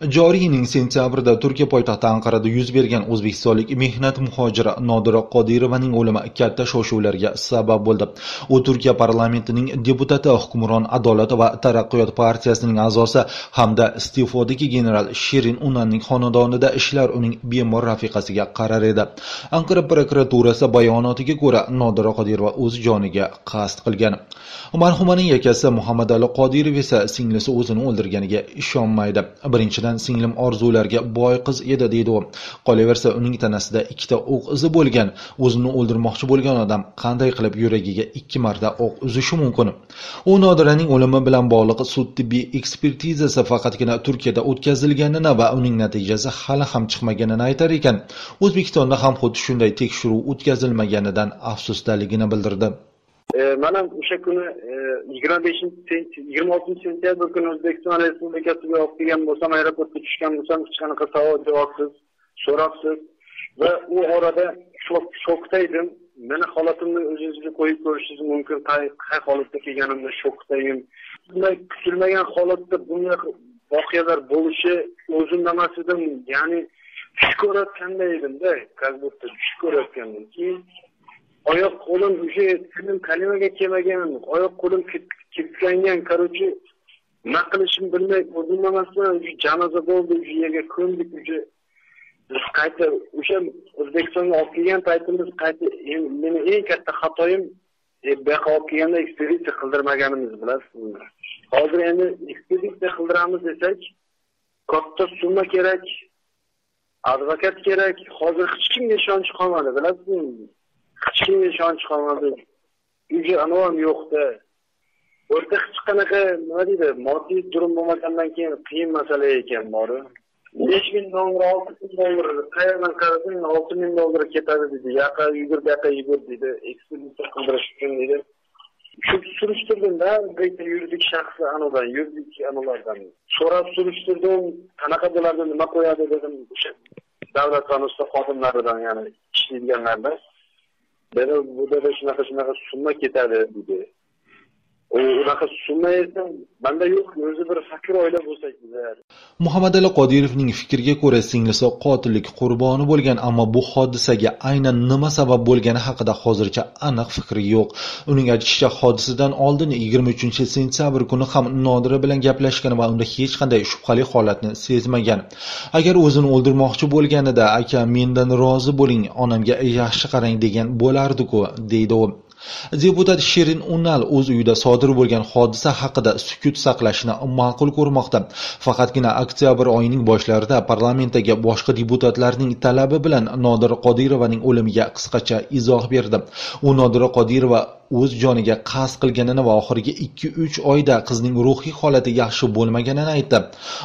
Joriy yilning sentyabrida Turkiya poytaxti Anqarada yuz bergan o'zbekistonlik mehnat muhojiri Nodira Qodirovaning o'limi katta shov-shuvlarga sabab bo'ldi. U Turkiya parlamentining deputati, hukmron Adolat va taraqqiyot partiyasining a'zosi hamda iste'fodagi general Shirin Unanning xonadonida ishlar uning bemor rafiqasiga qarar edi. Anqara prokuraturasi bayonotiga ko'ra, Nodira Qodirova o'z joniga qasd qilgan. Marhumaning yakasi Muhammad Ali Qodirov esa singlisi o'zini o'ldirganiga ishonmaydi. Birinchidan singlim orzularga boy qiz edi deydi u. Qolaversa uning tanasida ikkita o'q izi bo'lgan. O'zini o'ldirmoqchi bo'lgan odam qanday qilib yuragiga ikki marta o'q uzishi mumkin? U Nodiraning o'limi bilan bog'liq sud tibbiy ekspertizasi faqatgina Turkiyada o'tkazilganini va uning natijasi hali ham chiqmaganini aytar ekan. O'zbekistonda ham xuddi shunday tekshiruv o'tkazilmaganidan afsusdaligini bildirdi. E, mana o'sha kuni e, yigirma beshinchi yigirma oltinchi sentyabr kuni o'zbekiston respublikasiga olib kelgan bo'lsam aeroportga tushgan bo'lsam hech qanaqa savol javobsiz so'rabsiz. Va u orada shokda edim meni holatimni o'zingizga qo'yib ko'rishingiz mumkin qay holatda kelganimda shokdayim. Bunday kutilmagan holatda bunday voqealar bo'lishi o'zimda emas edim. Ya'ni tush ko'rayotganday edimda как будто tush ko'rayotgandim keyin oyoq qo'lim уже tilim kalimaga kelmagan oyoq qo'lim kirtlangan короче nima qilishimni bilmay o'zim emasman janoza bo'ldi уже yerga ko'mdik уже biz qayta o'sha o'zbekistonga olib kelgan paytimiz qayta meni eng katta xatoyim e, bu yoqqa olib kelganda ekspeditsiya qildirmaganimiz bilasizmi? Hozir endi ekspeditsiya qildiramiz desak katta summa kerak advokat kerak hozir hech kimga ishonch qolmadi bilasizmi? Hech kimga ishonch qolmadi uyga anavi yo'qda o'rta hech qanaqa nima deydi moddiy durum bo'lmagandan keyin qiyin masala ekan bori. Besh ming dollar olti ming dollar qayerdan qarasang olti ming dollar ketadi deydi yoqqa yugur bu yoqqa yugur deydi ekspeditsiya qildirish uchun deydi shu surishtirdimda bitta yuridik shaxsni anavidan yuridik anavilardan so'rab surishtirdim. Qanaqa bo'ladi nima qo'yadi dedim o'sha davlat qonunchisi xodimlaridan ya'ni ishlaydiganlardan dedi bu dedi shunaqa shunaqa summa ketadi dedi unaqa tushunmaydi manda yo'q o'zi bir fakir oila bo'lsak bizlar muhammad ali qodirovning fikriga ko'ra singlisi qotillik qurboni bo'lgan ammo bu hodisaga aynan nima sabab bo'lgani haqida hozircha aniq fikri yo'q. Uning aytishicha hodisadan oldin yigirma uchinchi sentyabr kuni ham nodira bilan gaplashgan va unda hech qanday shubhali holatni sezmagan. Agar o'zini o'ldirmoqchi bo'lganida aka mendan rozi bo'ling onamga yaxshi qarang degan bo'lardiku deydi u. Deputat Shirin Unal o'z uyida sodir bo'lgan hodisa haqida sukut saqlashni ma'qul ko'rmoqda. Faqatgina oktyabr oyining boshlarida parlamentdagi boshqa deputatlarning talabi bilan Nodira Qodirovaning o'limiga qisqacha izoh berdi. U Nodira Qodirova o'z joniga qasd qilganini va oxirgi 2-3 oyda qizning ruhiy holati yaxshi bo'lmaganini aytdi.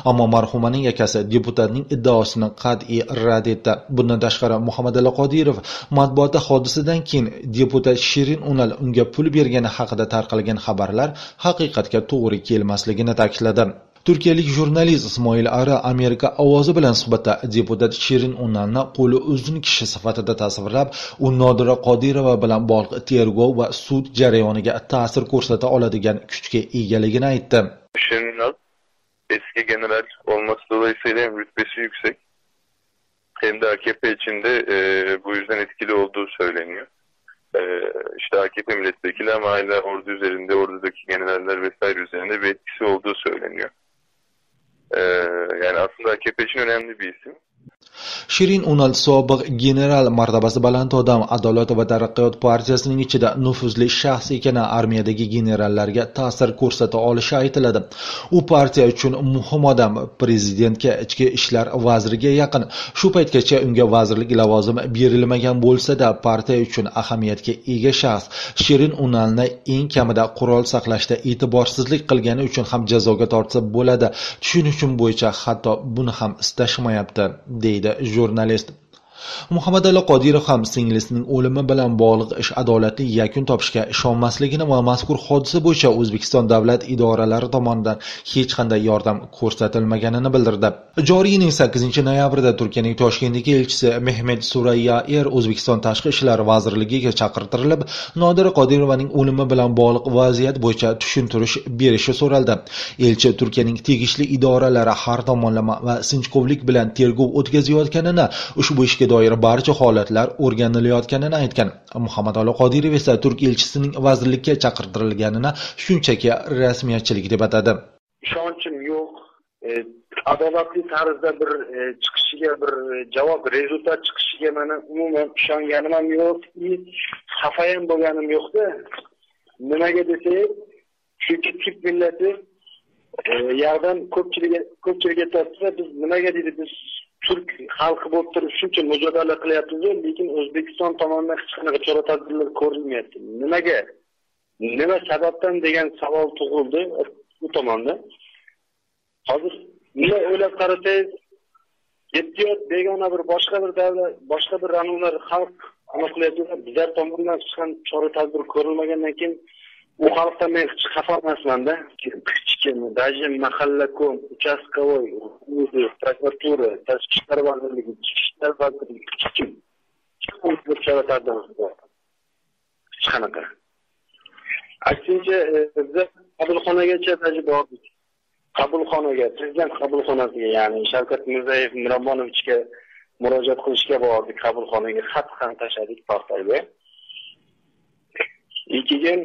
Ammo marhumaning akasi deputatning iddaosini qat'iy rad etdi. Bundan tashqari Muhammadali Qodirov matbuotda hodisadan keyin deputat Shirin Unal unga pul bergani haqida tarqalgan xabarlar haqiqatga to'g'ri kelmasligini ta'kidladi. Turkiyalik jurnalist Ismoil Ara Amerika ovozi bilan suhbatda deputat Shirin Unanni qo'li uzun kishi sifatida tasvirlab, u Nodira Qodirova bilan bog'liq tergov va sud jarayoniga ta'sir ko'rsata oladigan kuchga egaligini aytdi. Shirin eski general olması dolayısıyla hem rütbesi yüksek hem de AKP içinde e, bu yüzden etkili olduğu söyleniyor. E, işte AKP milletvekili ama hala ordu üzerinde, ordudaki generaller vesaire üzerinde bir etkisi olduğu söyleniyor. Ee, yani aslında AKP için önemli bir isim. Shirin Unal sobiq general martabasi baland odam Adolat va taraqqiyot partiyasining ichida nufuzli shaxs ekani armiyadagi generallarga ta'sir ko'rsata olishi aytiladi. U partiya uchun muhim odam, prezidentga ichki ishlar vaziriga yaqin. Shu paytgacha unga vazirlik lavozimi berilmagan bo'lsa-da, partiya uchun ahamiyatga ega shaxs. Shirin Unalni eng kamida qurol saqlashda e'tiborsizlik qilgani uchun ham jazoga tortsa bo'ladi. Tushunishim bo'yicha hatto buni ham istashmayapti, deydi jurnalist muhammadali qodirov ham singlisining o'limi bilan bog'liq ish adolatli yakun topishiga ishonmasligini va mazkur hodisa bo'yicha o'zbekiston davlat idoralari tomonidan hech qanday yordam ko'rsatilmaganini bildirdi. Joriy yilning sakkizinchi noyabrida turkiyaning toshkentdagi elchisi mehmet surayyaer o'zbekiston tashqi ishlar vazirligiga chaqirtirilib nodira qodirovaning o'limi bilan bog'liq vaziyat bo'yicha tushuntirish berishi so'raldi. Elchi turkiyaning tegishli idoralari har tomonlama va sinchkovlik bilan tergov o'tkazayotganini ushbu ishga doir barcha holatlar o'rganilayotganini aytgan. Muhammadali qodirov esa turk elchisining vazirlikka chaqirtirilganini shunchaki rasmiyatchilik deb atadi. Ishonchim yo'q. E, adolatli tarzda bir e, chiqishiga bir e, javob rezultat chiqishiga mana umuman ishonganim ham yo'q. Xafa ham bo'lganim yo'qda nimaga desak chunki turk millati yoqdan ko'pchilik ko'pchilik aytyaptida biz nimaga deydi biz turk xalqi bo'lib turib shuncha mujodala qilyapmizu lekin o'zbekiston tomonidan hech qanaqa chora tadbirlar ko'rilmayapti. Nimaga? Nima sababdan degan savol tug'ildi u tomonda. Hozir bunday o'ylab qarasangiz yettiyot begona bir boshqa bir davlat boshqa bir ranular xalq nima qilyapti bizlar tomonidan hech qanday chora tadbir ko'rilmagandan keyin u xalqdan men hech xafa emasmanda. Kim даже mahallakом участковой prokuratura tashqi ishlar vazirligi ichki ishlar vazirligi hech kim chora tadbir hech qanaqa aksincha biza qabulxonagacha даже bordik qabulxonaga prezident qabulxonasiga ya'ni shavkat mirziyoyev miromonovichga murojaat qilishga bordik qabulxonaga xat ham tashladik portalga и keyin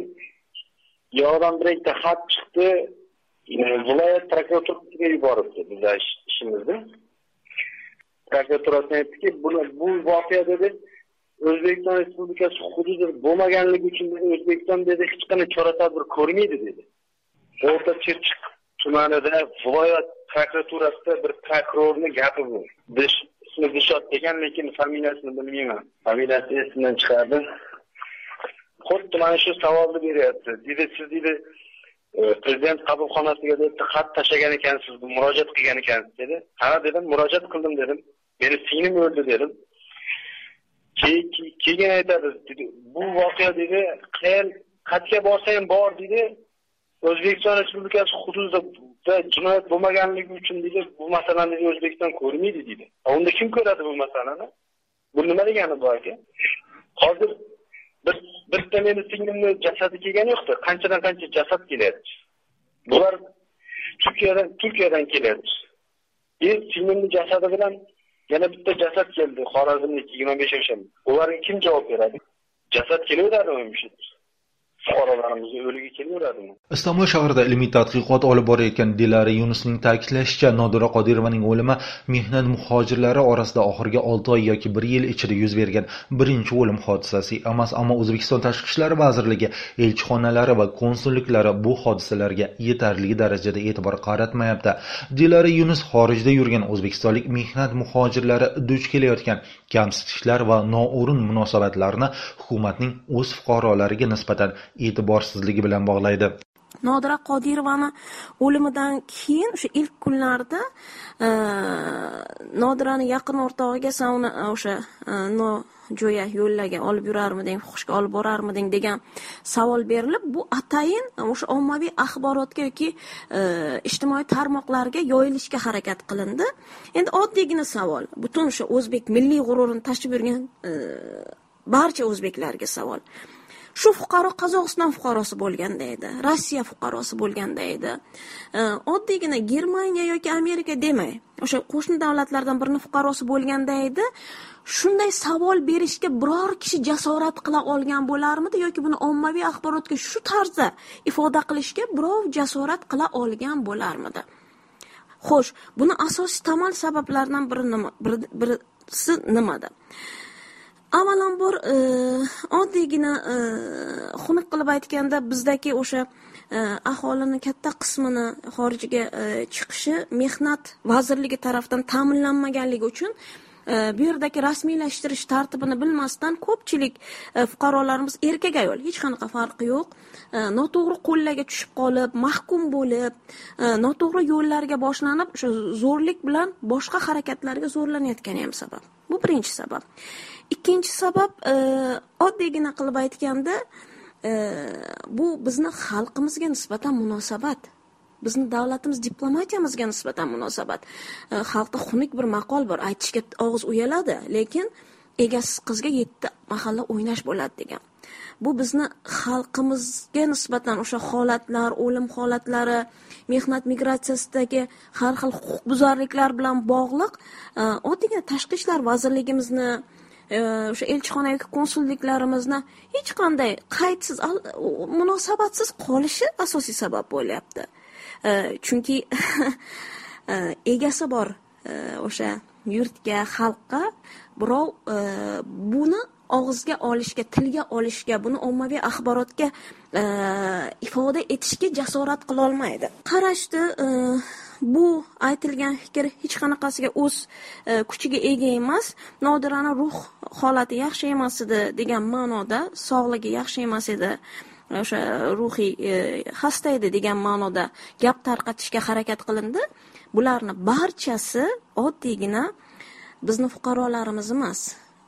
yoqdan bir ikkita xat chiqdi viloyat prokuraturasiga yuboribdi biza ishimizni prokuraturasi aytdiki buni bu voqea dedi o'zbekiston respublikasi hududi bo'lmaganligi uchun o'zbekiston dedi hech qanday chora tadbir ko'rmaydi dedi o'rta chirchiq tumanida viloyat prokuraturasida bir prokurorni gapi bu ismi dishod degan lekin familiyasini bilmayman familiyasi esimdan chiqardi xuddi mana shu savolni beryapti deydi siz deydi E, prezident qabulxonasiga deb xat tashlagan ekansiz murojaat qilgan ekansiz dedi. Ha dedim murojaat qildim dedim. Meni singlim o'ldi dedim. Keyin aytadi bu voqea deydi qayer qayerga borsa ham bor deydi o'zbekiston respublikasi hududida jinoyat bo'lmaganligi uchun deydi bu masalani o'zbekiston ko'rmaydi deydi unda kim ko'radi bu masalani? Bu nima degani bu aka? Hozir bir bitta meni singlimni jasadi kelgani yo'qda qanchadan qancha jasad kelyapti. Bular turkiyadan turkiyadan kelyapti. И singlimni jasadi bilan yana bitta jasad keldi xorazmlik yigirma besh yashar ularga kim javob beradi? Jasad kelaveradimi shu fuqarolarimiz o'ligi kelaveradimi istanbul shahrida ilmiy tadqiqot olib borayotgan dilara yunusning ta'kidlashicha nodira qodirovaning o'limi mehnat muhojirlari orasida oxirgi olti oy yoki bir yil ichida yuz bergan birinchi o'lim hodisasi emas ammo o'zbekiston tashqi ishlar vazirligi elchixonalari va konsulliklari bu hodisalarga yetarli darajada e'tibor qaratmayapti. Dilara yunus xorijda yurgan o'zbekistonlik mehnat muhojirlari duch kelayotgan kamsitishlar va noo'rin munosabatlarni hukumatning o'z fuqarolariga nisbatan e'tiborsizligi bilan bog'laydi. Nodira qodirovani o'limidan keyin o'sha ilk kunlarda e, nodirani yaqin o'rtog'iga san uni e, o'sha e, nojo'ya yo'llarga olib yurarmiding fuhishga olib borarmiding degan savol berilib bu atayin o'sha ommaviy axborotga yoki ijtimoiy tarmoqlarga yoyilishga harakat qilindi. Endi oddiygina savol butun o'sha o'zbek milliy g'ururini tashib yurgan barcha o'zbeklarga savol. Shu fuqaro qozog'iston fuqarosi bo'lganda edi rossiya fuqarosi bo'lganda edi. Oddiygina germaniya yoki amerika demay o'sha qo'shni davlatlardan birini fuqarosi bo'lganda edi. Shunday savol berishga biror kishi jasorat qila olgan bo'larmidi yoki buni ommaviy axborotga shu tarzda ifoda qilishga birov jasorat qila olgan bo'larmidi? Xo'sh buni asosiy tamal sabablaridan biri nima birisi nimada? Avvalambor e, oddiygina e, xunuk qilib aytganda bizdagi o'sha e, aholini katta qismini xorijga chiqishi mehnat vazirligi tarafidan ta'minlanmaganligi uchun bu yerdagi rasmiylashtirish tartibini bilmasdan ko'pchilik fuqarolarimiz erkak ayol hech qanaqa farqi yo'q. Noto'g'ri qo'llarga tushib qolib mahkum bo'lib noto'g'ri yo'llarga boshlanib o'sha zo'rlik bilan boshqa harakatlarga zo'rlanayotgani ham sabab. Bu birinchi sabab. Ikkinchi sabab e, oddiygina qilib aytganda e, bu bizni xalqimizga nisbatan munosabat. Bizni davlatimiz diplomatiyamizga nisbatan munosabat. E, xalqda xunuk bir maqol bor. Aytishga og'iz uyaladi lekin egasiz qizga yetti mahalla o'ynash bo'ladi degan. Bu bizni xalqimizga nisbatan o'sha holatlar o'lim holatlari mehnat migratsiyasidagi har xil huquqbuzarliklar bilan bog'liq e, oddiygina tashqi ishlar vazirligimizni o'sha elchixonadagi konsulliklarimizni hech qanday qaydsiz munosabatsiz qolishi asosiy sabab bo'lyapti. Chunki e, egasi bor e, o'sha yurtga xalqqa birov e, buni og'izga olishga tilga olishga buni ommaviy axborotga ifoda etishga jasorat qilolmaydi. Qarashdi e, bu aytilgan fikr hech qanaqasiga o'z e, kuchiga ega emas nodirani ruh holati yaxshi emas edi degan ma'noda sog'ligi yaxshi emas edi. O'sha ruhiy e, xasta edi degan ma'noda gap tarqatishga harakat qilindi. Bularni barchasi oddiygina bizni fuqarolarimiz emas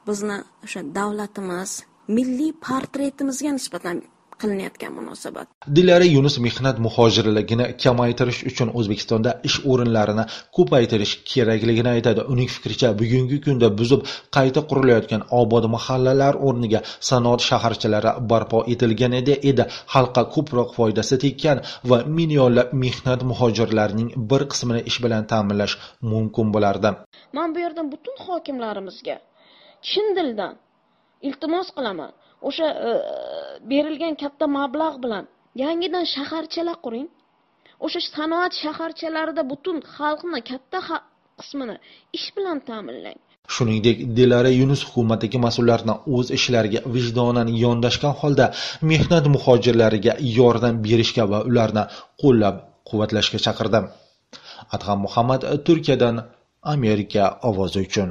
bizni o'sha davlatimiz milliy portretimizga nisbatan qilinayotgan munosabat. Dilara yunus mehnat muhojirligini kamaytirish uchun o'zbekistonda ish o'rinlarini ko'paytirish kerakligini aytadi. Uning fikricha bugungi kunda buzib qayta qurilayotgan obod mahallalar o'rniga sanoat shaharchalari barpo etilganida edi xalqqa ko'proq foydasi tekkan va millionlab mehnat muhojirlarining bir qismini ish bilan ta'minlash mumkin bo'lardi. Man bu yerdan butun hokimlarimizga chin dildan iltimos qilaman o'sha e, berilgan katta mablag' bilan yangidan shaharchalar quring. O'sha sanoat shaharchalarida butun xalqni katta qismini ish bilan ta'minlang. Shuningdek dilara yunus hukumatdagi mas'ullarni o'z ishlariga vijdonan yondashgan holda mehnat muhojirlariga yordam berishga va ularni qo'llab quvvatlashga chaqirdi. Adham muhammad turkiyadan amerika ovozi uchun.